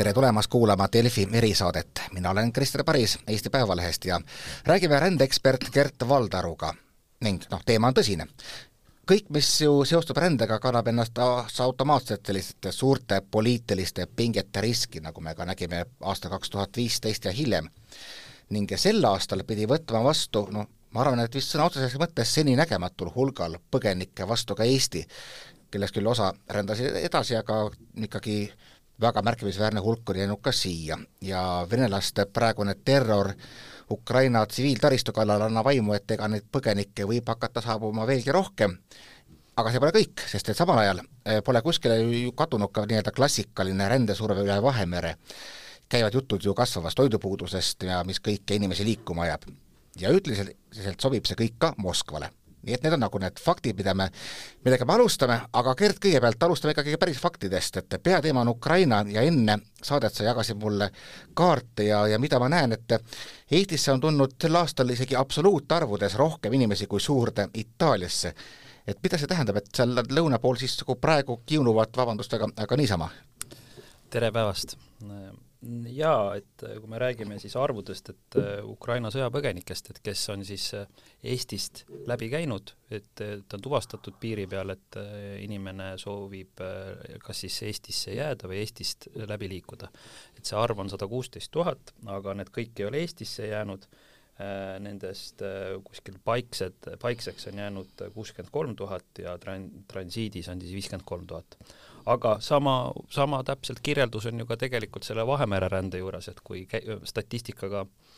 tere tulemast kuulama Delfi erisaadet. mina olen Krister Paris Eesti Päevalehest ja räägime rändeekspert Gert Valdaruga ning noh, teema on tõsine. kõik, mis ju seostub rändega, kannab ennast automaatselt selliste suurte poliitiliste pingete riski, nagu me ka nägime aastal kaks tuhat viisteist ja hiljem. ning sel aastal pidi võtma vastu noh, ma arvan, et vist sõna otseses mõttes seninägematul hulgal põgenikke vastu ka Eesti, kellest küll osa rändas edasi, aga ikkagi väga märkimisväärne hulk oli jäänud ka siia ja venelaste praegune terror Ukraina tsiviiltaristu kallal annab aimu, et ega neid põgenikke võib hakata saabuma veelgi rohkem, aga see pole kõik, sest et samal ajal eh, pole kuskile ju kadunud ka nii-öelda klassikaline rändesurve üle Vahemere. käivad jutud ju kasvavast toidupuudusest ja mis kõike inimesi liikuma ajab. ja ühtlaselt sobib see kõik ka Moskvale nii et need on nagu need faktid, mida me, millega me alustame, aga Gert, kõigepealt alustame ikkagi päris faktidest, et peateema on Ukraina ja enne saadet sa jagasid mulle kaarte ja, ja mida ma näen, et Eestisse on tulnud sel aastal isegi absoluutarvudes rohkem inimesi kui suurde Itaaliasse. et mida see tähendab, et seal lõuna pool siis nagu praegu kiunuvad, vabandust, aga, aga niisama? tere päevast! Jaa, et äh, kui me räägime siis arvudest, et äh, Ukraina sõjapõgenikest, et kes on siis äh, Eestist läbi käinud, et, et on tuvastatud piiri peal, et inimene soovib kas siis Eestisse jääda või Eestist läbi liikuda. et see arv on sada kuusteist tuhat, aga need kõik ei ole Eestisse jäänud, nendest kuskil paiksed, paikseks on jäänud kuuskümmend kolm tuhat ja tran-, transiidis on siis viiskümmend kolm tuhat aga sama, sama täpselt kirjeldus on ju ka tegelikult selle Vahemere rände juures, et kui statistikaga äh,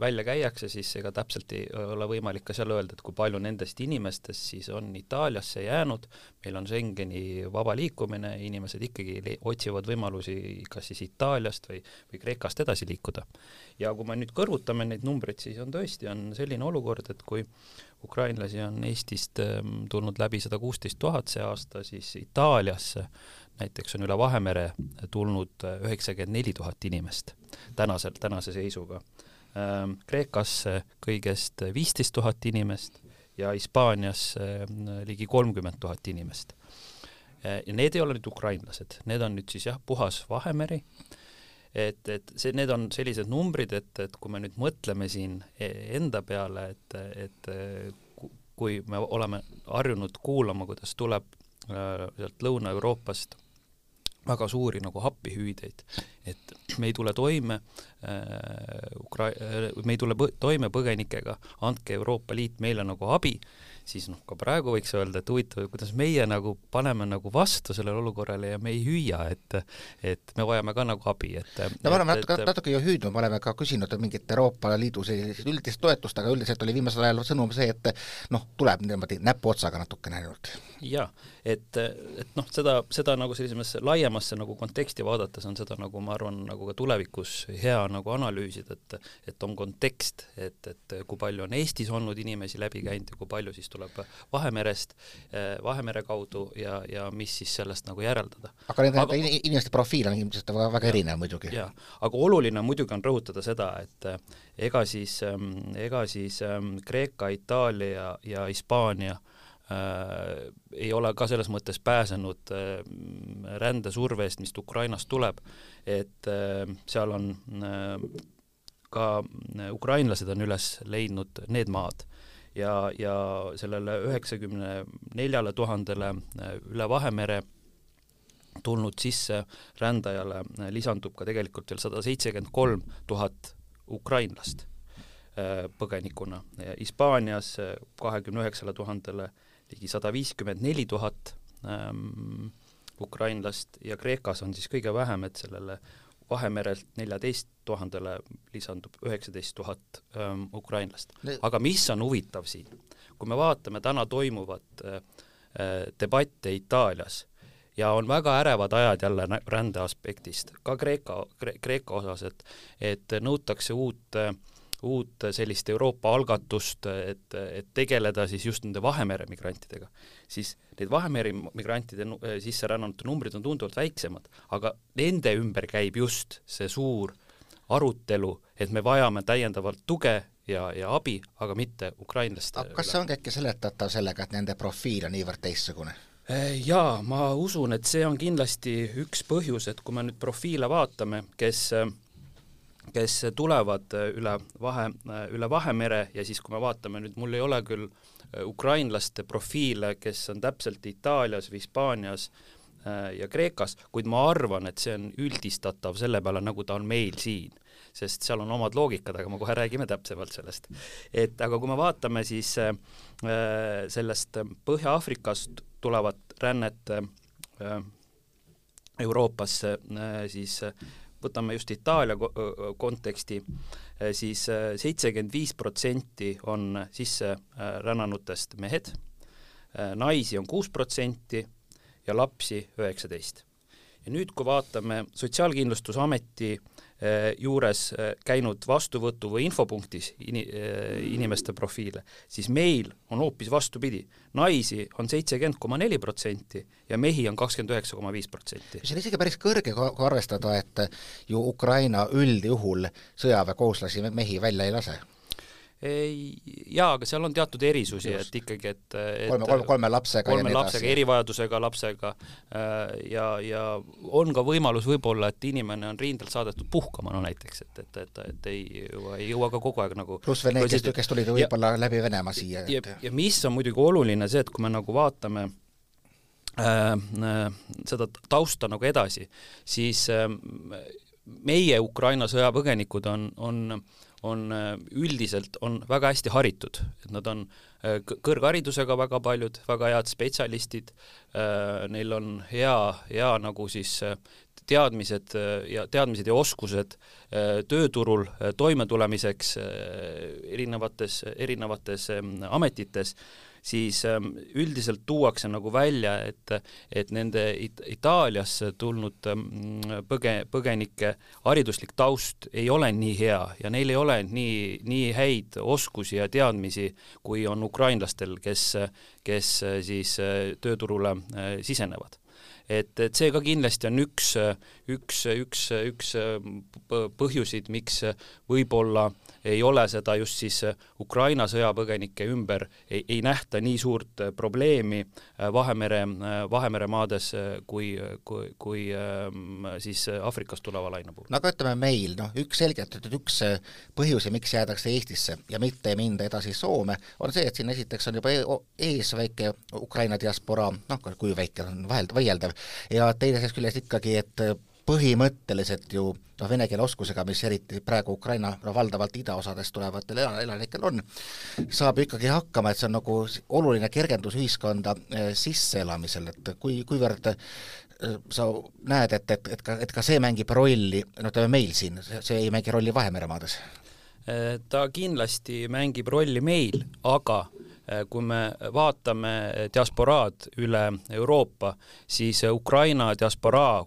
välja käiakse, siis ega täpselt ei ole võimalik ka seal öelda, et kui palju nendest inimestest siis on Itaaliasse jäänud, meil on Schengeni vaba liikumine, inimesed ikkagi otsivad võimalusi kas siis Itaaliast või, või Kreekast edasi liikuda. ja kui me nüüd kõrvutame neid numbreid, siis on tõesti, on selline olukord, et kui ukrainlasi on Eestist ähm, tulnud läbi sada kuusteist tuhat see aasta, siis Itaaliasse näiteks on üle Vahemere tulnud äh, üheksakümmend neli tuhat inimest tänasel, tänase seisuga. Ähm, Kreekasse kõigest viisteist tuhat inimest ja Hispaaniasse äh, ligi kolmkümmend tuhat inimest. Äh, ja need ei ole nüüd ukrainlased, need on nüüd siis jah, puhas Vahemeri, et, et see, need on sellised numbrid, et, et kui me nüüd mõtleme siin e, enda peale, et, et kui me oleme harjunud kuulama, kuidas tuleb äh, sealt Lõuna-Euroopast väga suuri nagu happihüüdeid, et me ei tule toime äh, Ukra-, äh, me ei tule põ-, toime põgenikega, andke Euroopa Liit meile nagu abi, siis noh, ka praegu võiks öelda, et huvitav, kuidas meie nagu paneme nagu vastu sellele olukorrale ja me ei hüüa, et et me vajame ka nagu abi, et no me oleme natuke, natuke ju hüüdnud, me oleme ka küsinud mingit Euroopa Liidu sellist üldist toetust, aga üldiselt oli viimasel ajal sõnum see, et noh, tuleb niimoodi näpuotsaga natukene ainult. jaa, et, et noh, seda, seda nagu sellisesse laiemasse nagu konteksti vaadates on seda nagu ma arvan, nagu ka tulevikus hea nagu analüüsida, et et on kontekst, et, et kui palju on Eestis olnud inimesi läbi käinud ja kui palju siis tuleb Vahemerest, eh, Vahemere kaudu ja, ja mis siis sellest nagu järeldada. aga nende aga, inimeste profiil on ilmselt väga, väga erinev muidugi. jaa, aga oluline muidugi on rõhutada seda, et eh, ega siis, ehm, ega siis ehm, Kreeka, Itaalia ja Hispaania äh, ei ole ka selles mõttes pääsenud äh, rändesurve eest, mis Ukrainast tuleb, et äh, seal on äh, ka ukrainlased on üles leidnud need maad ja, ja sellele üheksakümne neljale tuhandele äh, üle Vahemere tulnud sisse rändajale äh, lisandub ka tegelikult veel sada seitsekümmend kolm tuhat ukrainlast äh, põgenikuna. Hispaanias kahekümne üheksale tuhandele ligi sada viiskümmend neli tuhat ähm, ukrainlast ja Kreekas on siis kõige vähem, et sellele Vahemerelt neljateist tuhandele lisandub üheksateist tuhat ähm, ukrainlast. aga mis on huvitav siin, kui me vaatame täna toimuvat äh, äh debatti Itaalias ja on väga ärevad ajad jälle rände aspektist, ka Kreeka Kre,, Kreeka osas, et et nõutakse uut äh, uut sellist Euroopa algatust, et, et tegeleda siis just nende Vahemere migrantidega, siis need Vahemere migrantide sisserännanute numbrid on tunduvalt väiksemad, aga nende ümber käib just see suur arutelu, et me vajame täiendavalt tuge ja, ja abi, aga mitte ukrainlaste aga kas see ongi äkki seletatav sellega, et nende profiil on niivõrd teistsugune? Jaa, ma usun, et see on kindlasti üks põhjus, et kui me nüüd profiile vaatame, kes kes tulevad üle vahe, üle Vahemere ja siis, kui me vaatame nüüd, mul ei ole küll ukrainlaste profiile, kes on täpselt Itaalias või Hispaanias ja Kreekas, kuid ma arvan, et see on üldistatav selle peale, nagu ta on meil siin sest seal on omad loogikad, aga me kohe räägime täpsemalt sellest. et aga kui me vaatame siis äh, sellest Põhja-Aafrikast tulevat rännet äh, Euroopasse äh,, siis võtame just Itaalia konteksti, siis seitsekümmend viis protsenti on sisse rännanutest mehed, naisi on kuus protsenti ja lapsi üheksateist. ja nüüd, kui vaatame Sotsiaalkindlustusameti Äh, juures äh, käinud vastuvõtu või infopunktis ini-, äh, inimeste profiile, siis meil on hoopis vastupidi. naisi on seitsekümmend koma neli protsenti ja mehi on kakskümmend üheksa koma viis protsenti. see on isegi päris kõrge, kui arvestada, et ju Ukraina üldjuhul sõjaväekohuslasi mehi välja ei lase ei, jaa, aga seal on teatud erisusi, et ikkagi, et, et kolme, kolme, kolme lapsega kolme lapsega, erivajadusega lapsega äh, ja, ja on ka võimalus võib-olla, et inimene on rindelt saadetud puhkama, no näiteks, et, et, et, et ei jõua, ei jõua ka kogu aeg nagu pluss veel need, kes, kes tulid võib-olla läbi Venemaa siia. ja, ja, mis on muidugi oluline, see, et kui me nagu vaatame äh, äh, seda tausta nagu edasi, siis äh, meie Ukraina sõjapõgenikud on, on on äh, üldiselt, on väga hästi haritud, et nad on äh, kõrgharidusega väga paljud, väga head spetsialistid, äh, neil on hea, hea nagu siis teadmised ja teadmised ja oskused tööturul toimetulemiseks erinevates, erinevates ametites siis ähm, üldiselt tuuakse nagu välja, et, et nende It Itaaliasse tulnud ähm, põge-, põgenike hariduslik taust ei ole nii hea ja neil ei ole nii, nii häid oskusi ja teadmisi, kui on ukrainlastel, kes, kes siis äh, tööturule äh, sisenevad et, et see ka kindlasti on üks, üks, üks, üks põhjuseid, miks võib-olla ei ole seda just siis Ukraina sõjapõgenike ümber, ei, ei nähta nii suurt probleemi Vahemere, Vahemere maades kui, kui, kui ähm, siis Aafrikast tuleva laine puhul. no aga ütleme meil, noh, üks selgelt, et üks põhjusi, miks jäädakse Eestisse ja mitte minda edasi Soome, on see, et siin esiteks on juba e-, ees väike Ukraina diasporaa, noh, kui väike on vahel, vaieldav, ja teisest küljest ikkagi, et põhimõtteliselt ju noh, vene keele oskusega, mis eriti praegu Ukraina no valdavalt idaosadest tulevatel elanikel on, saab ikkagi hakkama, et see on nagu oluline kergendus ühiskonda eh, sisseelamisel, et kui, kuivõrd eh, sa näed, et, et, et ka, et ka see mängib rolli, no ütleme meil siin, see ei mängi rolli Vahemere maades? Eh, ta kindlasti mängib rolli meil, aga kui me vaatame diasporaad üle Euroopa, siis Ukraina diasporaa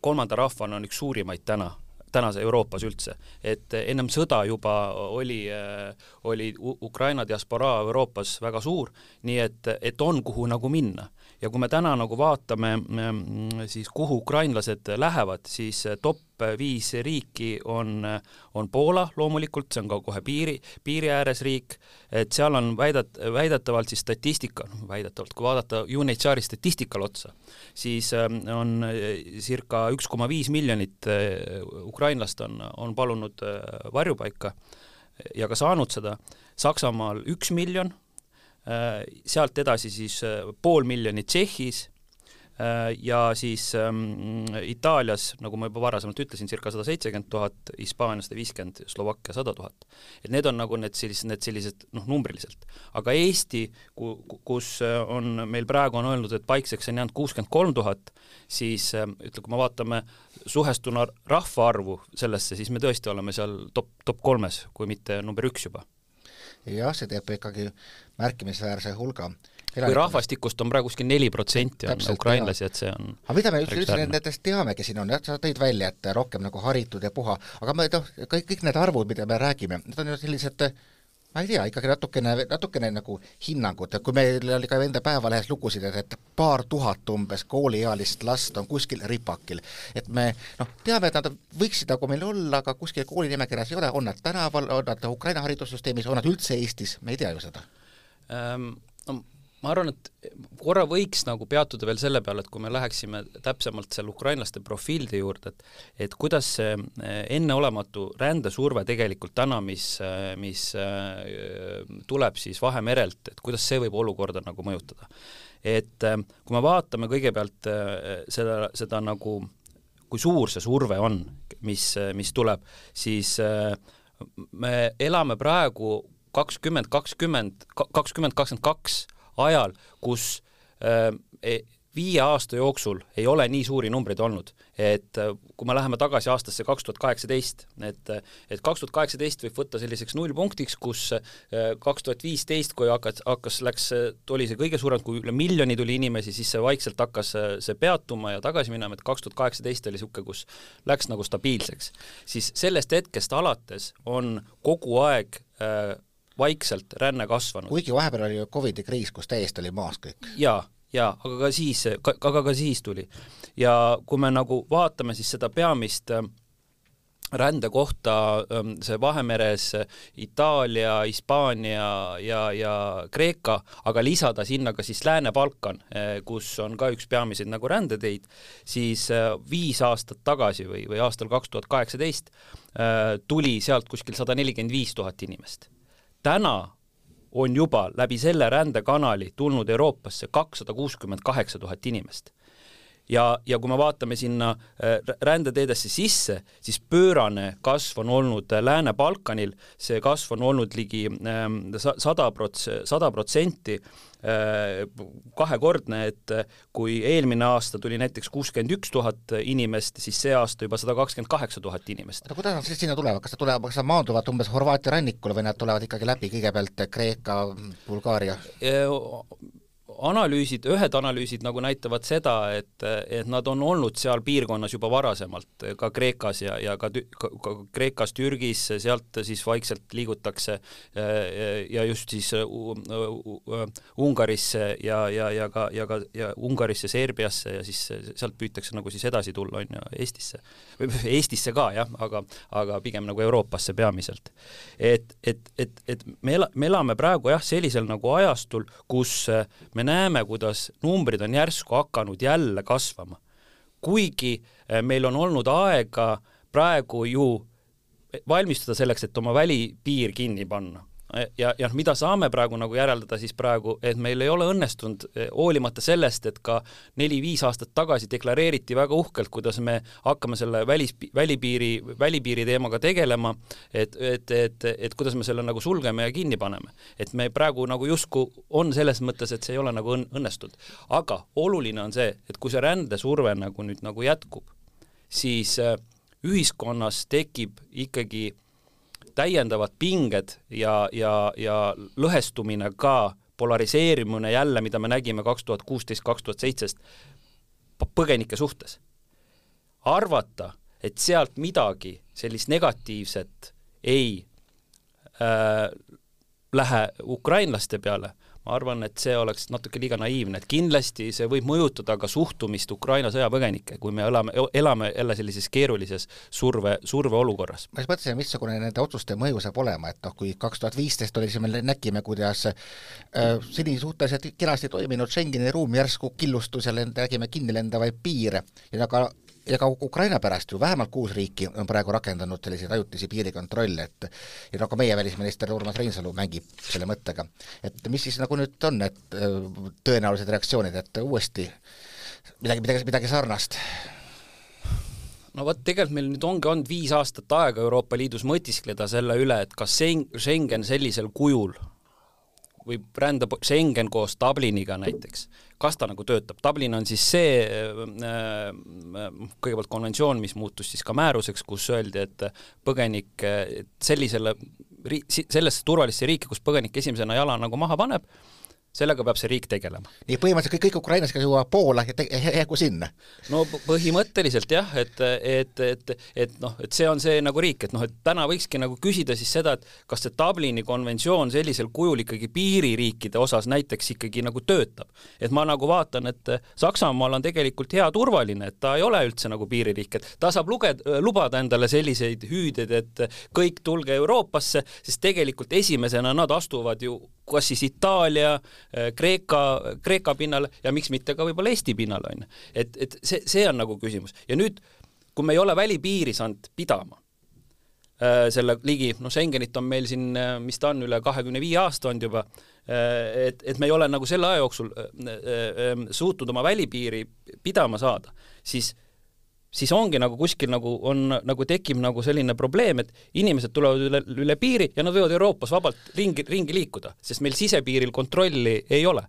kolmanda rahvana on üks suurimaid täna tänase Euroopas üldse. et ennem sõda juba oli, äh, oli Ukraina diasporaa Euroopas väga suur, nii et, et on, kuhu nagu minna ja kui me täna nagu vaatame mm, siis kuhu ukrainlased lähevad, siis top viis riiki on, on Poola loomulikult, see on ka kohe piiri, piiri ääres riik, et seal on väidet-, väidetavalt siis statistika, noh väidetavalt, kui vaadata UNHCR-i statistikale otsa, siis ähm, on äh, circa üks koma viis miljonit äh, ukrainlast on, on palunud äh, varjupaika ja ka saanud seda, Saksamaal üks miljon sealt edasi siis äh, pool miljonit Tšehhis äh, ja siis ähm, Itaalias, nagu ma juba varasemalt ütlesin, circa sada seitsekümmend tuhat, Hispaanias sada viiskümmend, Slovakkia sada tuhat. et need on nagu need sellised, need sellised noh, numbriliselt. aga Eesti, kus on, meil praegu on öeldud, et paikseks on jäänud kuuskümmend kolm tuhat, siis ütle, kui me vaatame suhestuna rahvaarvu sellesse, siis me tõesti oleme seal top, top kolmes, kui mitte number üks juba jah, see teeb ikkagi märkimisväärse hulga kui rahvastikust on praegu kuskil neli protsenti on ukrainlasi, et see on aga mida me üldse nendest teamegi siin on, jah, sa tõid välja, et rohkem nagu haritud ja puha, aga me noh, kõik, kõik need arvud, mida me räägime, need on ju sellised ma ei tea, ikkagi natukene, natukene nagu hinnangut, et kui meil oli ka enda Päevalehes lugusid, et, et paar tuhat umbes kooliealist last on kuskil ripakil, et me noh, teame, et nad võiksid nagu meil olla, aga kuskil koolinimekirjas ei ole, on nad tänaval, on nad Ukraina haridussüsteemis, on nad üldse Eestis, me ei tea ju seda. Ähm,. Ma arvan, et korra võiks nagu peatuda veel selle peale, et kui me läheksime täpsemalt seal ukrainlaste profiilide juurde, et et kuidas see eh, enneolematu rändesurve tegelikult täna, mis, eh, mis eh, tuleb siis Vahemerelt, et kuidas see võib olukorda nagu mõjutada. et kui me vaatame kõigepealt seda, seda nagu, kui suur see surve on, mis, mis tuleb, siis me elame praegu kakskümmend, kakskümmend, kakskümmend, kakskümmend kaks ajal, kus äh, e, viie aasta jooksul ei ole nii suuri numbreid olnud, et äh, kui me läheme tagasi aastasse kaks tuhat kaheksateist, et et kaks tuhat kaheksateist võib võtta selliseks nullpunktiks, kus äh, kaks tuhat viisteist, kui hakkas, hakkas, läks, oli see kõige suurem, kui üle miljoni tuli inimesi, siis see vaikselt hakkas see peatuma ja tagasi minema, et kaks tuhat kaheksateist oli niisugune, kus läks nagu stabiilseks. siis sellest hetkest alates on kogu aeg äh, vaikselt ränne kasvanud. kuigi vahepeal oli ju Covidi kriis, kus täiesti oli maas kõik. jaa, jaa, aga ka siis, aga ka siis tuli. ja kui me nagu vaatame siis seda peamist äh, rände kohta ähm, see Vahemeres Itaalia, Hispaania ja, ja Kreeka, aga lisada sinna ka siis Lääne-Balkan, äh, kus on ka üks peamiseid nagu rändeteid, siis äh, viis aastat tagasi või, või aastal kaks tuhat kaheksateist tuli sealt kuskil sada nelikümmend viis tuhat inimest täna on juba läbi selle rändekanali tulnud Euroopasse kakssada kuuskümmend kaheksa tuhat inimest. Ja, ja kui me vaatame sinna äh, rändeteedesse sisse, siis pöörane kasv on olnud äh, Lääne-Balkanil, see kasv on olnud ligi ähm, sada prots-, sada protsenti Äh, kahekordne, et kui eelmine aasta tuli näiteks kuuskümmend üks tuhat inimest, siis see aasta juba sada kakskümmend kaheksa tuhat inimest. no kuidas nad siis sinna tulevad, kas nad tulevad, kas nad maanduvad umbes Horvaatia rannikule või nad tulevad ikkagi läbi kõigepealt Kreeka, Bulgaaria? Analüüsid, ühed analüüsid nagu näitavad seda, et, et nad on olnud seal piirkonnas juba varasemalt, ka Kreekas ja, ja ka, ka, ka Kreekas, Türgis, sealt siis vaikselt liigutakse ja just siis Ungarisse ja, ja, ja ka, ja ka ja Ungarisse, Serbiasse ja siis sealt püütakse nagu siis edasi tulla, on ju, Eestisse. Eestisse ka jah, aga, aga pigem nagu Euroopasse peamiselt. et, et, et, et me ela-, me elame praegu jah, sellisel nagu ajastul, kus me näeme, kuidas numbrid on järsku hakanud jälle kasvama. kuigi eh, meil on olnud aega praegu ju valmistuda selleks, et oma välipiir kinni panna ja, ja mida saame praegu nagu järeldada siis praegu, et meil ei ole õnnestunud, eh, hoolimata sellest, et ka neli-viis aastat tagasi deklareeriti väga uhkelt, kuidas me hakkame selle välis, välipiiri, välipiiri teemaga tegelema, et, et, et, et kuidas me selle nagu sulgeme ja kinni paneme. et me praegu nagu justkui on selles mõttes, et see ei ole nagu õn-, õnnestunud. aga oluline on see, et kui see rändesurve nagu nüüd nagu jätkub, siis eh, ühiskonnas tekib ikkagi äh, täiendavad pinged ja, ja, ja lõhestumine ka, polariseerimine jälle, mida me nägime kaks tuhat kuusteist, kaks tuhat seitseteist põgenike suhtes. arvata, et sealt midagi sellist negatiivset ei äh, lähe ukrainlaste peale ma arvan, et see oleks natuke liiga naiivne, et kindlasti see võib mõjutada ka suhtumist Ukraina sõjapõgenikke, kui me elame, elame jälle sellises keerulises surve, surveolukorras. ma just mõtlesin, missugune nende otsuste mõju saab olema, et noh, kui kaks tuhat viisteist oli, siis me nägime, kuidas äh, seni suhteliselt kenasti toiminud Schengeni ruum järsku killustus ja nägime kinni lendavaid piire ja ka ja ka Ukraina pärast ju vähemalt kuus riiki on praegu rakendanud selliseid ajutisi piirikontrolle, et ja noh, ka meie välisminister Urmas Reinsalu mängib selle mõttega. et mis siis nagu nüüd on need äh, tõenäolised reaktsioonid, et uuesti midagi, midagi, midagi sarnast? no vot, tegelikult meil nüüd ongi olnud viis aastat aega Euroopa Liidus mõtiskleda selle üle, et kas Schengen sellisel kujul või rände Schengen koos Dubliniga näiteks, kas ta nagu töötab, Dublin on siis see äh, äh, kõigepealt konventsioon, mis muutus siis ka määruseks, kus öeldi, et põgenik sellisele ri-, sellesse turvalisse riiki, kus põgenik esimesena jala nagu maha paneb, sellega peab see riik tegelema. nii põhimõtteliselt kõik, kõik ukrainlased jõuavad Poola ja jäägu sinna? no põhimõtteliselt jah, et, et, et, et noh, et see on see nagu riik, et noh, et täna võikski nagu küsida siis seda, et kas see Dublini konventsioon sellisel kujul ikkagi piiririikide osas näiteks ikkagi nagu töötab. et ma nagu vaatan, et Saksamaal on tegelikult hea turvaline, et ta ei ole üldse nagu piiririik, et ta saab lugeda, lubada endale selliseid hüüdeid, et kõik tulge Euroopasse, sest tegelikult esimesena nad astuvad ju kas siis Itaalia, Kreeka, Kreeka pinnal ja miks mitte ka võib-olla Eesti pinnal, on ju. et, et see, see on nagu küsimus. ja nüüd, kui me ei ole välipiiri saanud pidama, selle ligi, noh, Schengenit on meil siin, mis ta on, üle kahekümne viie aasta olnud juba, et, et me ei ole nagu selle aja jooksul suutnud oma välipiiri pidama saada, siis siis ongi nagu kuskil nagu on, nagu tekib nagu selline probleem, et inimesed tulevad üle, üle piiri ja nad võivad Euroopas vabalt ringi, ringi liikuda, sest meil sisepiiril kontrolli ei ole.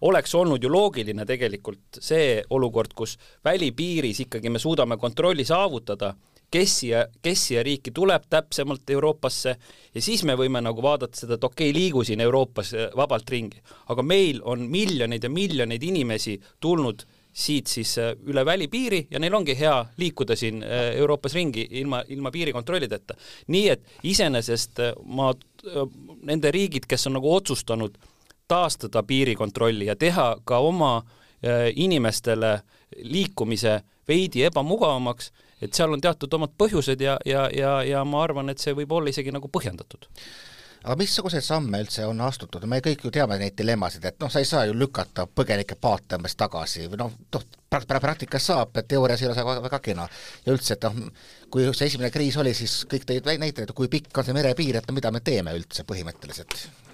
oleks olnud ju loogiline tegelikult see olukord, kus välipiiris ikkagi me suudame kontrolli saavutada, kes siia, kes siia riiki tuleb täpsemalt Euroopasse ja siis me võime nagu vaadata seda, et okei okay,, liigu siin Euroopas vabalt ringi. aga meil on miljoneid ja miljoneid inimesi tulnud siit siis äh, üle välipiiri ja neil ongi hea liikuda siin äh, Euroopas ringi ilma, ilma piirikontrollideta. nii et iseenesest äh, ma, nende riigid, kes on nagu otsustanud taastada piirikontrolli ja teha ka oma inimestele liikumise veidi ebamugavamaks, et seal on teatud omad põhjused ja, ja, ja, ja ma arvan, et see võib olla isegi nagu põhjendatud aga missuguseid samme üldse on astutud, me kõik ju teame neid dilemmasid, et noh, sa ei saa ju lükata põgenike paate umbes tagasi või noh, noh, praktikas saab, teoorias ei ole see väga, väga kena. ja üldse, et noh, kui see esimene kriis oli, siis kõik tõid näiteid, kui pikk on see merepiir, et no mida me teeme üldse põhimõtteliselt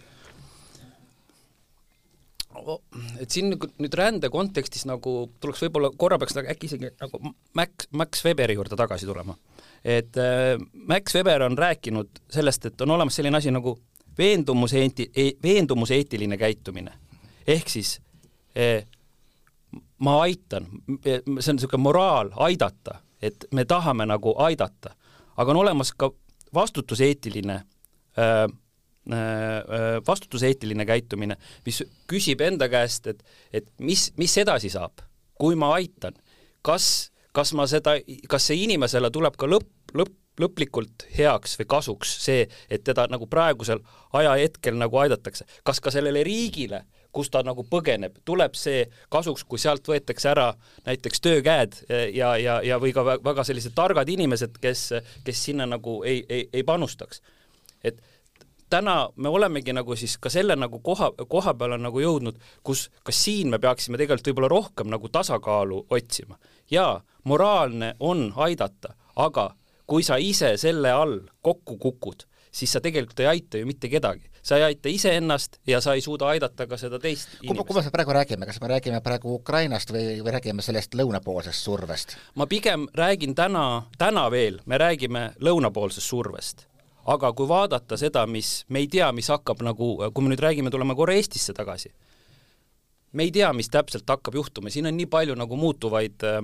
et siin nüüd rände kontekstis nagu tuleks võib-olla korra peaks nagu äkki isegi nagu Max, Max Weberi juurde tagasi tulema et äh, Max Weber on rääkinud sellest, et on olemas selline asi nagu veendumuse eeti-, e-, veendumuse eetiline käitumine. ehk siis eh, ma aitan, see on niisugune moraal aidata, et me tahame nagu aidata, aga on olemas ka vastutuseetiline äh, äh, vastutuseetiline käitumine, mis küsib enda käest, et, et mis, mis edasi saab, kui ma aitan, kas, kas ma seda, kas see inimesele tuleb ka lõpp, lõpp, lõplikult heaks või kasuks see, et teda nagu praegusel ajahetkel nagu aidatakse. kas ka sellele riigile, kus ta nagu põgeneb, tuleb see kasuks, kui sealt võetakse ära näiteks töökäed ja, ja, ja või ka väga sellised targad inimesed, kes, kes sinna nagu ei, ei, ei panustaks. et täna me olemegi nagu siis ka selle nagu koha, koha peale nagu jõudnud, kus ka siin me peaksime tegelikult võib-olla rohkem nagu tasakaalu otsima. jaa, moraalne on aidata, aga kui sa ise selle all kokku kukud, siis sa tegelikult ei aita ju mitte kedagi. sa ei aita iseennast ja sa ei suuda aidata ka seda teist inimest. kui me praegu räägime, kas me räägime praegu Ukrainast või, või räägime sellest lõunapoolsest survest? ma pigem räägin täna, täna veel, me räägime lõunapoolsest survest aga kui vaadata seda, mis, me ei tea, mis hakkab nagu, kui me nüüd räägime, tuleme korra Eestisse tagasi me ei tea, mis täpselt hakkab juhtuma, siin on nii palju nagu muutuvaid äh,,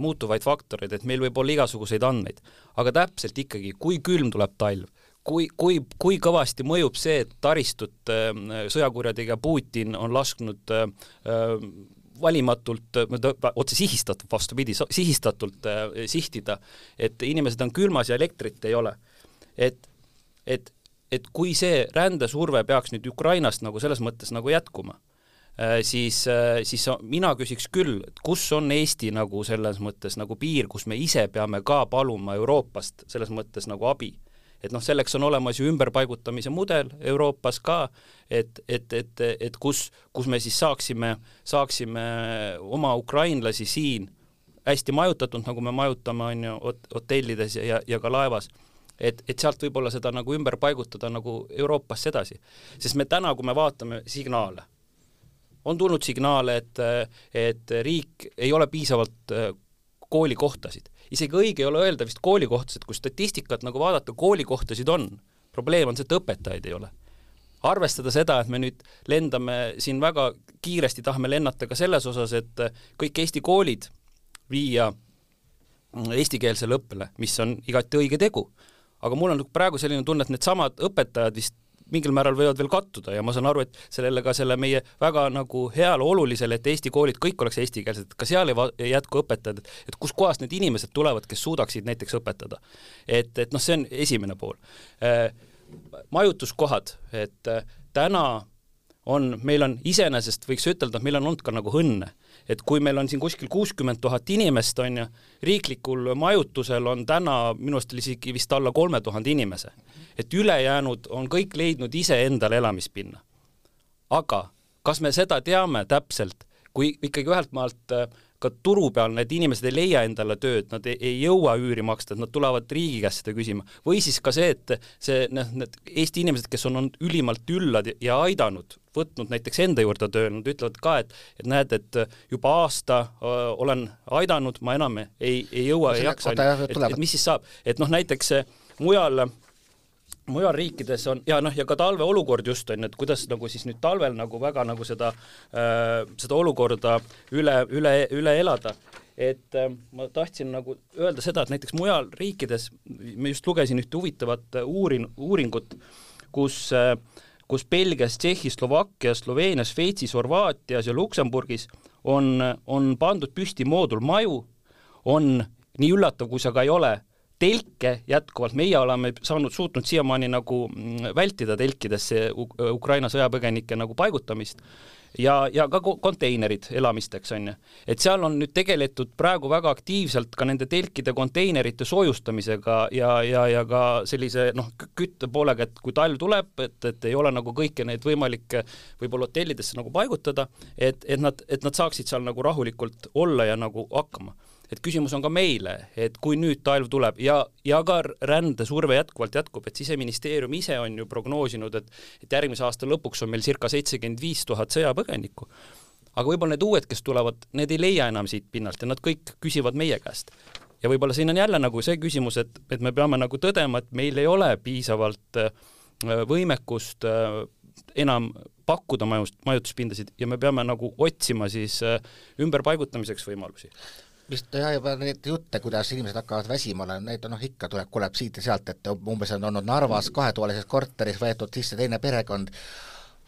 muutuvaid faktoreid, et meil võib olla igasuguseid andmeid. aga täpselt ikkagi, kui külm tuleb talv, kui, kui, kui kõvasti mõjub see, et taristut äh, sõjakurjategija Putin on lasknud äh, valimatult, otse sihistatult, vastupidi, sihistatult äh, sihtida, et inimesed on külmas ja elektrit ei ole. et, et, et kui see rändesurve peaks nüüd Ukrainast nagu selles mõttes nagu jätkuma Äh, siis, äh, siis mina küsiks küll, et kus on Eesti nagu selles mõttes nagu piir, kus me ise peame ka paluma Euroopast selles mõttes nagu abi. et noh, selleks on olemas ju ümberpaigutamise mudel Euroopas ka, et, et, et, et kus, kus me siis saaksime, saaksime oma ukrainlasi siin hästi majutatult, nagu me majutame, on ju, hotellides ja, ja ka laevas et, et sealt võib-olla seda nagu ümber paigutada nagu Euroopasse edasi. sest me täna, kui me vaatame signaale, on tulnud signaale, et, et riik ei ole piisavalt äh, koolikohtasid. isegi õige ei ole öelda vist koolikohtasid, kui statistikat nagu vaadata, koolikohtasid on. probleem on see, et õpetajaid ei ole. arvestada seda, et me nüüd lendame siin väga kiiresti, tahame lennata ka selles osas, et kõik Eesti koolid viia eestikeelsele õppele, mis on igati õige tegu. Aga mul on praegu selline tunne, et needsamad õpetajad vist mingil määral võivad veel kattuda ja ma saan aru, et sellele ka selle meie väga nagu heale olulisele, et Eesti koolid kõik oleks eestikeelsed, ka seal ei jätku õpetajad, et kuskohast need inimesed tulevad, kes suudaksid näiteks õpetada. et, et noh, see on esimene pool. Äh, majutuskohad, et äh, täna on, meil on iseenesest, võiks ütelda, et meil on olnud ka nagu õnne et kui meil on siin kuskil kuuskümmend tuhat inimest, on ju, riiklikul majutusel on täna minu arust isegi vist alla kolme tuhande inimese. et ülejäänud on kõik leidnud iseendale elamispinna. aga kas me seda teame täpselt, kui ikkagi ühelt maalt äh, ka turu peal need inimesed ei leia endale tööd, nad ei, ei jõua üüri maksta, et nad tulevad riigi käest seda küsima. või siis ka see, et see, noh, need Eesti inimesed, kes on olnud ülimalt üllad ja aidanud, võtnud näiteks enda juurde tööle, nad ütlevad ka, et et näed, et juba aasta öö, olen aidanud, ma enam ei, ei jõua, ei jaksa, et, et mis siis saab, et noh, näiteks mujal mujal riikides on ja noh, ja ka talve olukord just on ju, et kuidas nagu siis nüüd talvel nagu väga nagu seda äh,, seda olukorda üle, üle, üle elada. et äh, ma tahtsin nagu öelda seda, et näiteks mujal riikides, ma just lugesin ühte huvitavat uurin-, uuringut, kus äh, kus Belgias, Tšehhis, Slovakkias, Sloveenias, Šveitsis, Horvaatias ja Luksemburgis on, on pandud püsti moodulmaju, on nii üllatav, kui see ka ei ole. Telke jätkuvalt, meie oleme saanud, suutnud siiamaani nagu mm, vältida telkidesse Ukraina sõjapõgenike nagu paigutamist ja, ja ka konteinerid elamisteks, on ju. et seal on nüüd tegeletud praegu väga aktiivselt ka nende telkide konteinerite soojustamisega ja, ja, ja ka sellise noh, kütte poolega, et kui talv tuleb, et, et ei ole nagu kõiki neid võimalikke võib-olla hotellidesse nagu paigutada, et, et nad, et nad saaksid seal nagu rahulikult olla ja nagu hakkama et küsimus on ka meile, et kui nüüd talv tuleb ja, ja ka rändesurve jätkuvalt jätkub, et Siseministeerium ise on ju prognoosinud, et et järgmise aasta lõpuks on meil circa seitsekümmend viis tuhat sõjapõgenikku. aga võib-olla need uued, kes tulevad, need ei leia enam siit pinnalt ja nad kõik küsivad meie käest. ja võib-olla siin on jälle nagu see küsimus, et, et me peame nagu tõdema, et meil ei ole piisavalt äh, võimekust äh, enam pakkuda majust, majutuspindasid ja me peame nagu otsima siis äh, ümberpaigutamiseks võimalusi vist jah, juba neid jutte, kuidas inimesed hakkavad väsima, neid noh, ikka tuleb, kuuleb siit ja sealt, et umbes on olnud Narvas kahetoalises korteris võetud sisse teine perekond,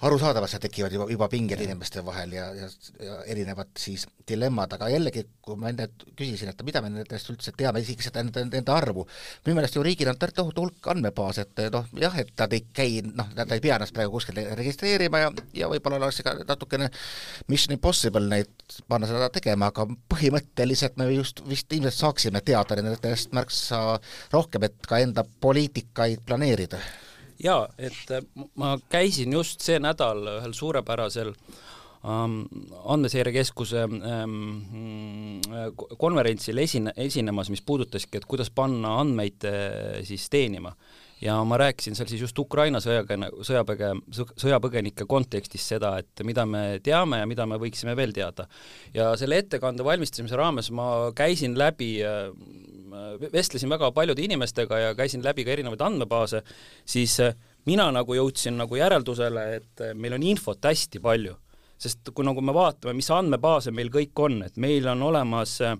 arusaadavalt seal tekivad juba, juba pinged inimeste vahel ja, ja, ja erinevad siis dilemmad, aga jällegi, kui ma enne küsisin, et mida me nendest üldse teame, isegi seda nende, nende arvu, minu meelest ju riigil on tohutu hulk andmebaase, et noh, jah, et nad ei käi, noh, nad ei pea ennast praegu kuskil registreerima ja, ja võib-olla oleks ka natukene mission impossible neid panna seda tegema, aga põhimõtteliselt me just vist ilmselt saaksime teada nendest märksa rohkem, et ka enda poliitikaid planeerida jaa, et äh, ma käisin just see nädal ühel suurepärasel ähm, andmeseirekeskuse ähm, konverentsil esine, esinemas, mis puudutaski, et kuidas panna andmeid äh, siis teenima ja ma rääkisin seal siis just Ukraina sõjakõne, sõjapõge, sõjapõgenike kontekstis seda, et mida me teame ja mida me võiksime veel teada. ja selle ettekande valmistamise raames ma käisin läbi, äh, vestlesin väga paljude inimestega ja käisin läbi ka erinevaid andmebaase, siis äh, mina nagu jõudsin nagu järeldusele, et äh, meil on infot hästi palju. sest kui nagu me vaatame, mis andmebaase meil kõik on, et meil on olemas äh,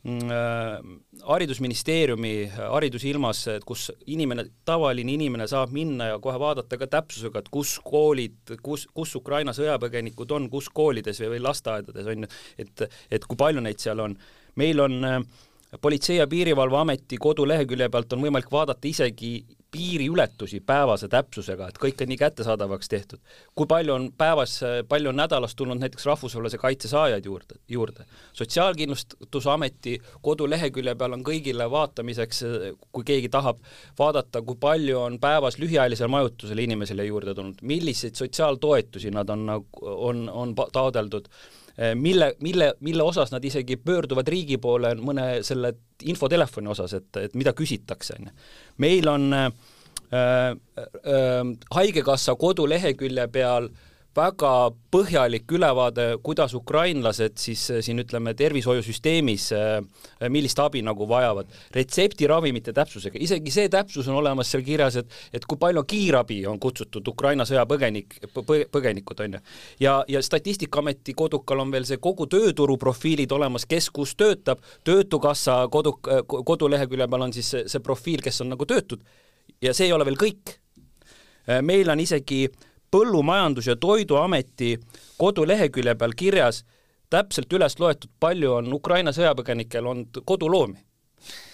haridusministeeriumi haridusilmas, et kus inimene, tavaline inimene saab minna ja kohe vaadata ka täpsusega, et kus koolid, kus, kus Ukraina sõjapõgenikud on, kus koolides või, või lasteaedades on ju, et, et kui palju neid seal on. meil on äh, politsei- ja Piirivalveameti kodulehekülje pealt on võimalik vaadata isegi piiriületusi päevase täpsusega, et kõik on nii kättesaadavaks tehtud. kui palju on päevas, palju on nädalas tulnud näiteks rahvusvahelise kaitse saajaid juurde, juurde. sotsiaalkindlustusameti kodulehekülje peal on kõigile vaatamiseks, kui keegi tahab vaadata, kui palju on päevas lühiajalisele majutusele inimesele juurde tulnud, milliseid sotsiaaltoetusi nad on, on, on taodeldud mille, mille, mille osas nad isegi pöörduvad riigi poole mõne selle infotelefoni osas, et, et mida küsitakse, on ju. meil on äh, äh, Haigekassa kodulehekülje peal äh, väga põhjalik ülevaade, kuidas ukrainlased siis eh, siin ütleme, tervishoiusüsteemis, eh, millist abi nagu vajavad. retseptiravimite täpsusega, isegi see täpsus on olemas seal kirjas, et et kui palju kiirabi on kutsutud Ukraina sõjapõgenik, põgenikud, on ju. ja, ja Statistikaameti kodukal on veel see kogu tööturu profiilid olemas, kes kus töötab, Töötukassa kodu, kodulehekülje peal on siis see, see profiil, kes on nagu töötud ja see ei ole veel kõik. Eh, meil on isegi äh, Põllumajandus- ja Toiduameti kodulehekülje peal kirjas täpselt üles loetud, palju on Ukraina sõjapõgenikel olnud koduloomi.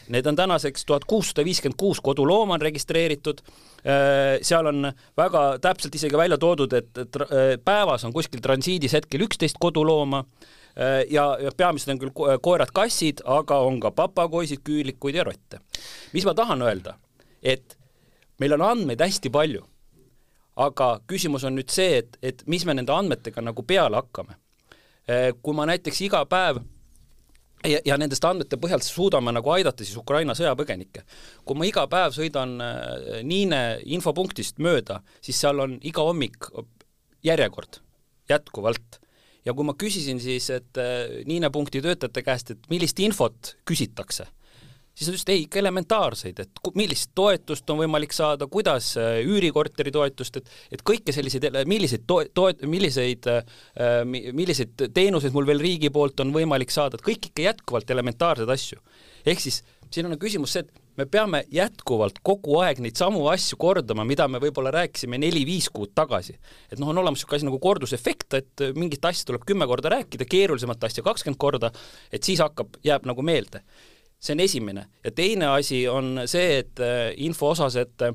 Need on tänaseks tuhat kuussada viiskümmend kuus kodulooma on registreeritud, äh, seal on väga täpselt isegi välja toodud, et äh, päevas on kuskil transiidis hetkel üksteist kodulooma äh, ja, ja peamiselt on küll koerad-kassid, aga on ka papagoisid, küülikuid ja rotte. mis ma tahan öelda, et meil on andmeid hästi palju aga küsimus on nüüd see, et, et mis me nende andmetega nagu peale hakkame. kui ma näiteks iga päev ja, ja nendest andmete põhjalt suudame nagu aidata siis Ukraina sõjapõgenikke. kui ma iga päev sõidan äh, Niine infopunktist mööda, siis seal on iga hommik järjekord jätkuvalt. ja kui ma küsisin siis, et äh, Niine punkti töötajate käest, et millist infot küsitakse siis nad ütlesid ei, ikka elementaarseid, et millist toetust on võimalik saada, kuidas äh, üürikorteri toetust, et et kõike selliseid, milliseid to-, to-, milliseid äh,, milliseid teenuseid mul veel riigi poolt on võimalik saada, et kõik ikka jätkuvalt elementaarseid asju. ehk siis siin on küsimus see, et me peame jätkuvalt kogu aeg neid samu asju kordama, mida me võib-olla rääkisime neli-viis kuud tagasi. et noh, on olemas niisugune asi nagu kordusefekt, et mingit asja tuleb kümme korda rääkida, keerulisemat asja kakskümmend korda, et siis hakkab, jääb nagu meelde see on esimene. ja teine asi on see, et äh, info osas, et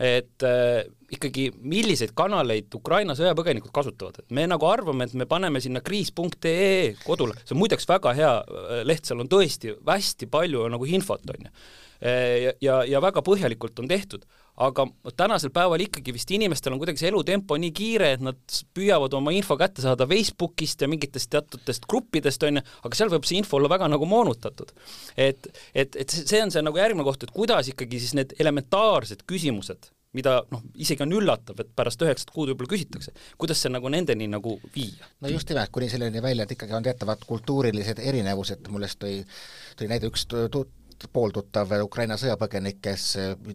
et äh, ikkagi milliseid kanaleid Ukraina sõjapõgenikud kasutavad, et me nagu arvame, et me paneme sinna kriis.ee kodule, see on muideks väga hea äh, leht, seal on tõesti hästi palju nagu infot, on ju. Ja, ja, ja väga põhjalikult on tehtud, aga tänasel päeval ikkagi vist inimestel on kuidagi see elutempo nii kiire, et nad püüavad oma info kätte saada Facebookist ja mingitest teatutest gruppidest, on ju, aga seal võib see info olla väga nagu moonutatud. et, et, et see on see nagu järgmine koht, et kuidas ikkagi siis need elementaarsed küsimused, mida noh, isegi on üllatav, et pärast üheksat kuud võib-olla küsitakse, kuidas see nagu nendeni nagu viia? no just nimelt, kuni selleni välja, et ikkagi on teatavad kultuurilised erinevused, mulle tõi, tõi näide üks tut-, pooltuttav Ukraina sõjapõgenik, kes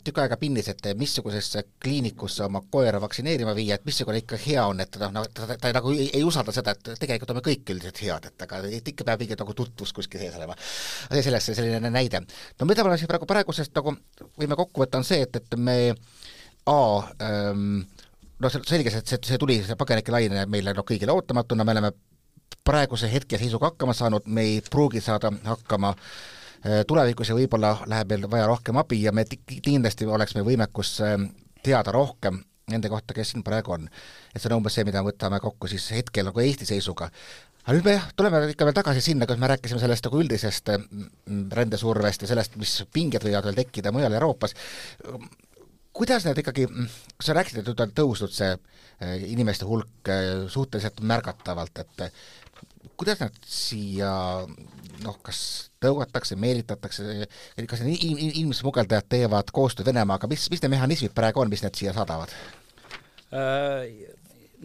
tükk aega pinnis, et missugusesse kliinikusse oma koera vaktsineerima viia, et missugune ikka hea on, et noh, ta, ta, ta nagu ei, ei usalda seda, et tegelikult oleme kõik üldiselt head, et aga et ikka peab mingi nagu tutvus kuskil sees olema. see sellest selline näide. no mida me siis praegu praegusest nagu võime kokku võtta, on see, et, et me A ähm, noh, selge see, see, see tuli, see põgenike laine meile noh, kõigile ootamatuna, me oleme praeguse hetke seisuga hakkama saanud, me ei pruugi saada hakkama Äh, tulevikus ja võib-olla läheb meil vaja rohkem abi ja me kindlasti oleks meil võimekus äh, teada rohkem nende kohta, kes siin praegu on. et see on umbes see, mida võtame kokku siis hetkel nagu Eesti seisuga. aga nüüd me jah, tuleme ikka veel tagasi sinna, kus me rääkisime sellest nagu üldisest äh, rändesurvest ja sellest, mis pinged võivad veel tekkida mujal Euroopas, kuidas need ikkagi, sa rääkisid, et nüüd on tõusnud see inimeste hulk suhteliselt märgatavalt, et kuidas nad siia noh, kas tõugatakse, meelitatakse, kas need inimsmugeldajad teevad koostööd Venemaaga, mis, mis need mehhanismid praegu on, mis need siia saadavad? Äh,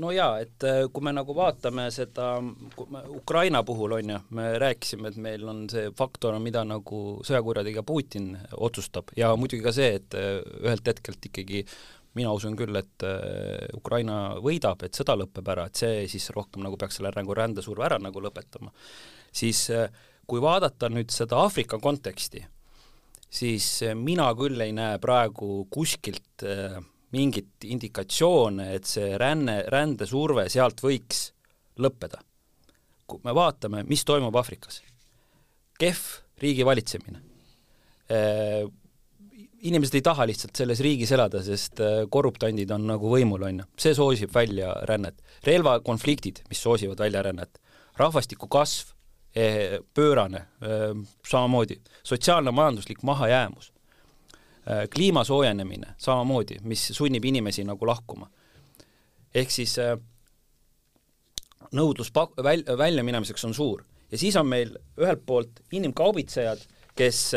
no jaa, et äh, kui me nagu vaatame seda Ukraina puhul on ju, me rääkisime, et meil on see faktor, mida nagu sõjakurjategija Putin otsustab ja muidugi ka see, et äh, ühelt hetkelt ikkagi mina usun küll, et Ukraina võidab, et sõda lõpeb ära, et see siis rohkem nagu peaks selle nagu rändesurve ära nagu lõpetama. siis äh, kui vaadata nüüd seda Aafrika konteksti, siis äh, mina küll ei näe praegu kuskilt mingit indikatsioone, et see ränne, rändesurve sealt võiks lõppeda. kui me vaatame, mis toimub Aafrikas, kehv riigi valitsemine inimesed ei taha lihtsalt selles riigis elada, sest korruptandid on nagu võimul, on ju. see soosib väljarännet. relvakonfliktid, mis soosivad väljarännet. rahvastiku kasv, eh, pöörane, äh, samamoodi. sotsiaalne-majanduslik mahajäämus. Äh, kliima soojenemine, samamoodi, mis sunnib inimesi nagu lahkuma. ehk siis nõudlus pak-, väl-, väljaminemiseks on suur. ja siis on meil ühelt poolt inimkaubitsejad kes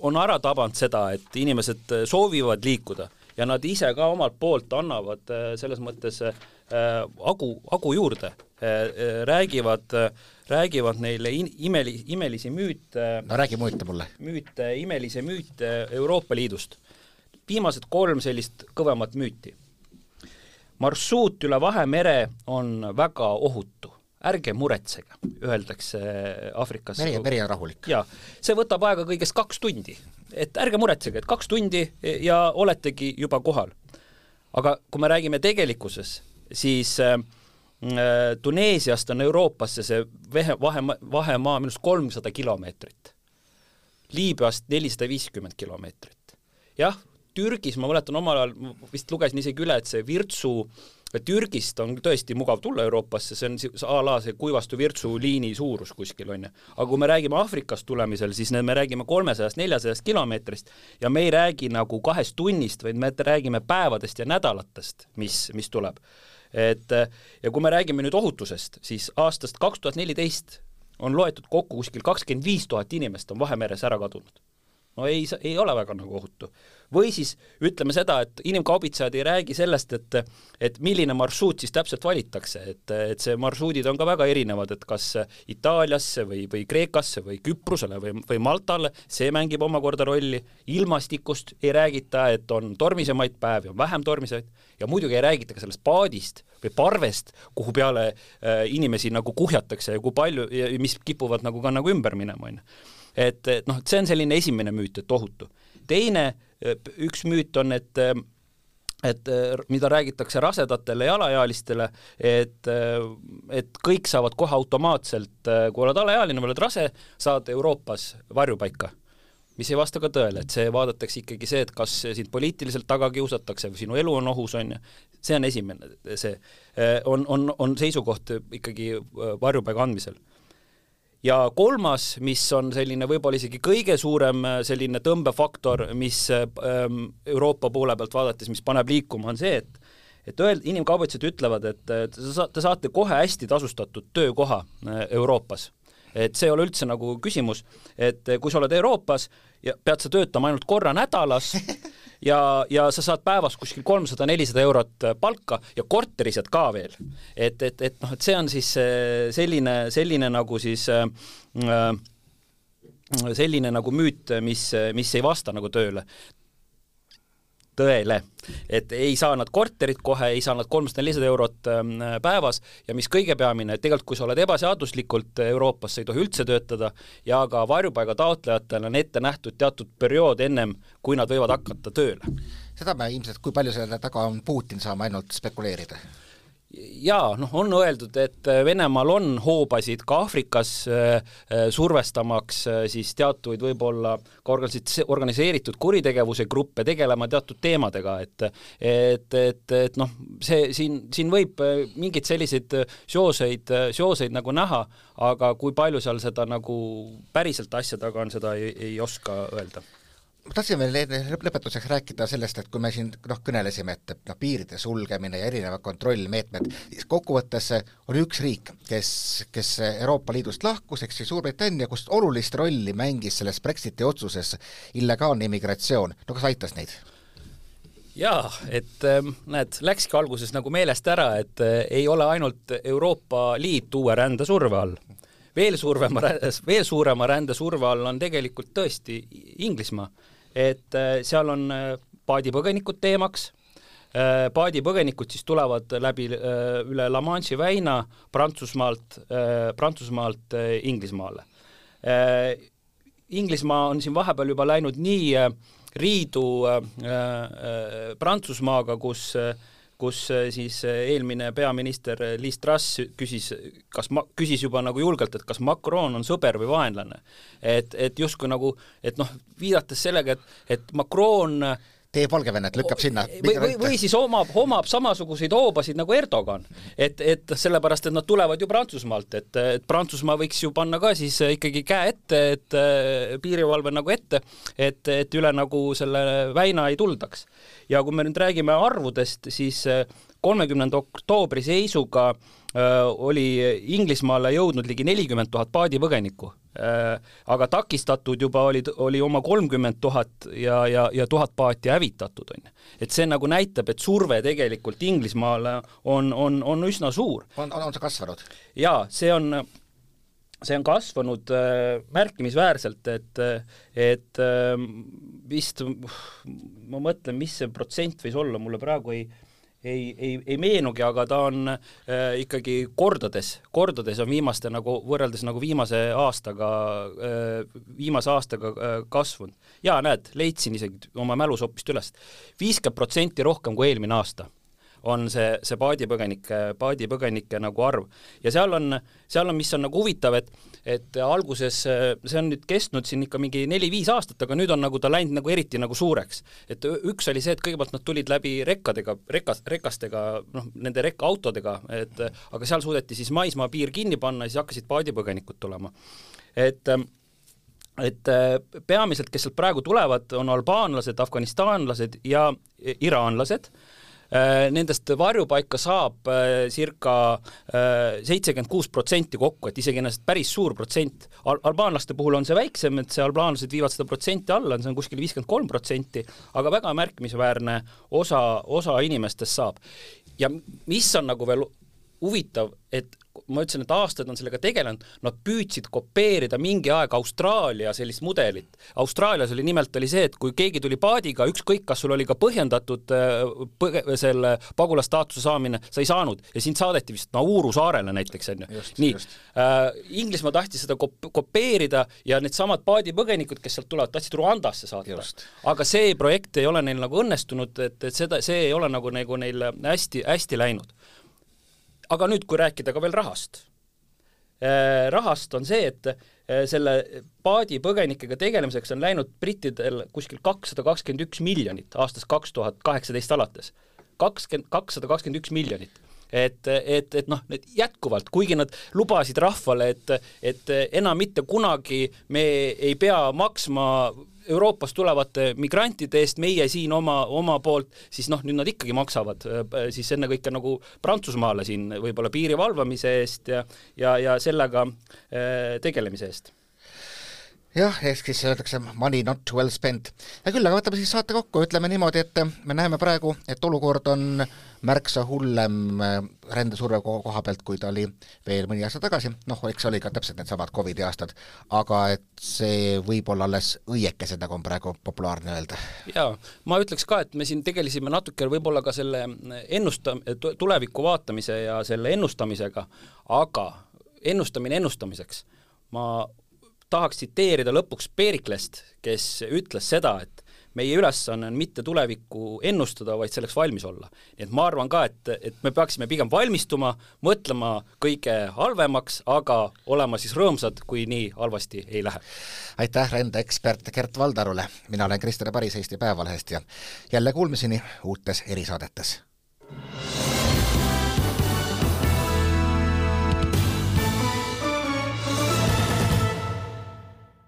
on ära tabanud seda, et inimesed soovivad liikuda ja nad ise ka omalt poolt annavad äh, selles mõttes agu, agu juurde, räägivad, räägivad neile in, imeli, imelisi müüte no räägi müüte mulle. müüte, imelisi müüte Euroopa Liidust. viimased kolm sellist kõvemat müüti. marsruut üle Vahemere on väga ohutu ärge muretsege, öeldakse Aafrikas. meri, meri on rahulik. jaa, see võtab aega kõigest kaks tundi. Et ärge muretsege, et kaks tundi ja oletegi juba kohal. aga kui me räägime tegelikkuses, siis äh, Tuneesiast on Euroopasse see vehe, vahe, vahemaa minu arust kolmsada kilomeetrit. Liibüast nelisada viiskümmend kilomeetrit. jah, Türgis ma mäletan omal ajal, vist lugesin isegi üle, et see Virtsu Türgist on tõesti mugav tulla Euroopasse, see on a la see kuivastu virtsu liini suurus kuskil, on ju. aga kui me räägime Aafrikast tulemisel, siis me räägime kolmesajast, neljasajast kilomeetrist ja me ei räägi nagu kahest tunnist, vaid me räägime päevadest ja nädalatest, mis, mis tuleb. et ja kui me räägime nüüd ohutusest, siis aastast kaks tuhat neliteist on loetud kokku kuskil kakskümmend viis tuhat inimest on Vahemeres ära kadunud no ei, ei ole väga nagu ohutu. või siis ütleme seda, et inimkaubitsejad ei räägi sellest, et et milline marsruut siis täpselt valitakse, et, et see marsruudid on ka väga erinevad, et kas Itaaliasse või, või Kreekasse või Küprosele või, või Maltale, see mängib omakorda rolli, ilmastikust ei räägita, et on tormisemaid päevi, on vähem tormiseid ja muidugi ei räägita ka sellest paadist või parvest, kuhu peale äh, inimesi nagu kuhjatakse ja kui palju ja mis kipuvad nagu ka nagu ümber minema, on ju et, et noh, et see on selline esimene müüt, et ohutu. teine, üks müüt on, et et mida räägitakse rasedatele ja alaealistele, et, et kõik saavad kohe automaatselt, kui oled alaealine või oled rase, saad Euroopas varjupaika. Mis ei vasta ka tõele, et see vaadatakse ikkagi see, et kas sind poliitiliselt taga kiusatakse või sinu elu on ohus, on ju, see on esimene, see on, on, on seisukoht ikkagi varjupaiga andmisel ja kolmas, mis on selline võib-olla isegi kõige suurem äh, selline tõmbefaktor, mis ähm, Euroopa poole pealt vaadates, mis paneb liikuma, on see, et et öeld-, inimkaubitsejad ütlevad, et te saate kohe hästi tasustatud töökoha äh, Euroopas. et see ei ole üldse nagu küsimus, et kui sa oled Euroopas ja pead sa töötama ainult korra nädalas ja, ja sa saad päevas kuskil kolmsada-nelisada eurot äh, palka ja korterised ka veel. et, et, et noh, et see on siis äh, selline, selline nagu siis äh, äh, selline nagu müüt, mis, mis ei vasta nagu tööle tõele. et ei saa nad korterit kohe, ei saa nad kolmsada, nelisada eurot ähm, päevas ja mis kõige peamine, et tegelikult kui sa oled ebaseaduslikult Euroopas, sa ei tohi üldse töötada ja ka varjupaiga taotlejatel on ette nähtud teatud periood ennem, kui nad võivad hakata tööle. seda me ilmselt, kui palju selle taga on Putin, saame ainult spekuleerida jaa, noh, on öeldud, et Venemaal on hoobasid ka Aafrikas äh, äh, survestamaks äh, siis teatuid võib-olla ka organiseeritud kuritegevuse gruppe tegelema teatud teemadega, et et, et, et noh, see siin, siin võib mingeid selliseid seoseid, seoseid nagu näha, aga kui palju seal seda nagu päriselt asja taga on, seda ei, ei oska öelda ma tahtsin veel lõpetuseks rääkida sellest, et kui me siin noh, kõnelesime, et noh, piiride sulgemine ja erinevad kontrollmeetmed, siis kokkuvõttes oli üks riik, kes, kes Euroopa Liidust lahkus, ehk siis Suurbritannia, kus olulist rolli mängis selles Brexiti otsuses illegaalne immigratsioon, no kas aitas neid? jaa, et ähm, näed, läkski alguses nagu meelest ära, et äh, ei ole ainult Euroopa Liit uue rändesurve all. Veel survema, veel suurema rändesurve all on tegelikult tõesti Inglismaa et äh, seal on äh, paadipõgenikud teemaks, äh, paadipõgenikud siis tulevad läbi üle La Manche'i väina Prantsusmaalt, Prantsusmaalt Inglismaale. Inglismaa on siin vahepeal juba läinud nii riidu Prantsusmaaga, kus kus siis eelmine peaminister Liis Truss küsis, kas ma-, küsis juba nagu julgelt, et kas Macron on sõber või vaenlane. et, et justkui nagu, et noh, viidates sellega, et, et Macron teeb Valgevenet, lükkab sinna. või, või, või siis omab, omab samasuguseid hoobasid nagu Erdogan. et, et sellepärast, et nad tulevad ju Prantsusmaalt, et, et Prantsusmaa võiks ju panna ka siis ikkagi käe ette, et piirivalve nagu ette, et, et üle nagu selle väina ei tuldaks. ja kui me nüüd räägime arvudest, siis kolmekümnenda oktoobri seisuga oli Inglismaale jõudnud ligi nelikümmend tuhat paadipõgenikku Äh, aga takistatud juba oli, oli oma kolmkümmend tuhat ja, ja, ja tuhat paati hävitatud, on ju. et see nagu näitab, et surve tegelikult Inglismaale on, on, on üsna suur. on, on, on see kasvanud? jaa, see on, see on kasvanud äh, märkimisväärselt, et, et äh, vist ma mõtlen, mis see protsent võis olla, mulle praegu ei ei, ei, ei meenugi, aga ta on äh, ikkagi kordades, kordades on viimaste nagu, võrreldes nagu viimase aastaga äh,, viimase aastaga äh, kasvanud. jaa, näed, leidsin isegi oma mälus hoopis üles. viiskümmend protsenti rohkem kui eelmine aasta on see, see paadipõgenike, paadipõgenike nagu arv. ja seal on, seal on, mis on nagu huvitav, et et alguses see on nüüd kestnud siin ikka mingi neli-viis aastat, aga nüüd on nagu ta läinud nagu eriti nagu suureks. et üks oli see, et kõigepealt nad tulid läbi rekkadega, rekas, rekastega, noh, nende rekkaautodega, et aga seal suudeti siis maismaapiir kinni panna ja siis hakkasid paadipõgenikud tulema. et et peamiselt, kes sealt praegu tulevad, on albaanlased, afganistanlased ja iraanlased Äh, nendest varjupaika saab äh, circa äh, seitsekümmend kuus protsenti kokku, et isegi ennast päris suur protsent Al. albaanlaste puhul on see väiksem, et see albaanlased viivad seda protsenti alla, see on kuskil viiskümmend kolm protsenti, aga väga märkimisväärne osa, osa inimestest saab. ja mis on nagu veel huvitav, et ma ütlesin, et aastaid on sellega tegelenud, nad püüdsid kopeerida mingi aeg Austraalia sellist mudelit. Austraalias oli nimelt, oli see, et kui keegi tuli paadiga, ükskõik, kas sul oli ka põhjendatud äh, põge-, selle pagulasstaatuse saamine, sa ei saanud ja sind saadeti vist Nauru saarele näiteks, on ju. nii, äh, Inglismaa tahtis seda kop-, kopeerida ja needsamad paadipõgenikud, kes sealt tulevad, tahtsid Rwandasse saata. aga see projekt ei ole neil nagu õnnestunud, et, et seda, see ei ole nagu, nagu neil hästi, hästi läinud aga nüüd, kui rääkida ka veel rahast, äh, rahast on see, et äh, selle paadipõgenikega tegelemiseks on läinud brittidel kuskil kakssada kakskümmend üks miljonit aastast kaks tuhat kaheksateist alates. kakskümmend, kakssada kakskümmend üks miljonit et, et, et noh, need jätkuvalt, kuigi nad lubasid rahvale, et, et enam mitte kunagi me ei pea maksma Euroopast tulevate migrantide eest meie siin oma, oma poolt, siis noh, nüüd nad ikkagi maksavad äh, siis ennekõike nagu Prantsusmaale siin võib-olla piiri valvamise eest ja, ja, ja sellega äh, tegelemise eest jah, ehk siis öeldakse money not well spent. ja küll, aga võtame siis saate kokku, ütleme niimoodi, et me näeme praegu, et olukord on märksa hullem äh, rändesurve koha pealt, kui ta oli veel mõni aasta tagasi, noh, eks oli ka täpselt needsamad Covidi aastad, aga et see võib olla alles õiekesed, nagu on praegu populaarne öelda. jaa, ma ütleks ka, et me siin tegelesime natuke võib-olla ka selle ennusta-, tuleviku vaatamise ja selle ennustamisega, aga ennustamine ennustamiseks, ma tahaks tsiteerida lõpuks Periklest, kes ütles seda, et meie ülesanne on mitte tulevikku ennustada, vaid selleks valmis olla. nii et ma arvan ka, et, et me peaksime pigem valmistuma, mõtlema kõige halvemaks, aga olema siis rõõmsad, kui nii halvasti ei lähe. aitäh rändeekspert Gert Valdarule, mina olen Krister Paris Eesti Päevalehest ja jälle kuulmiseni uutes erisaadetes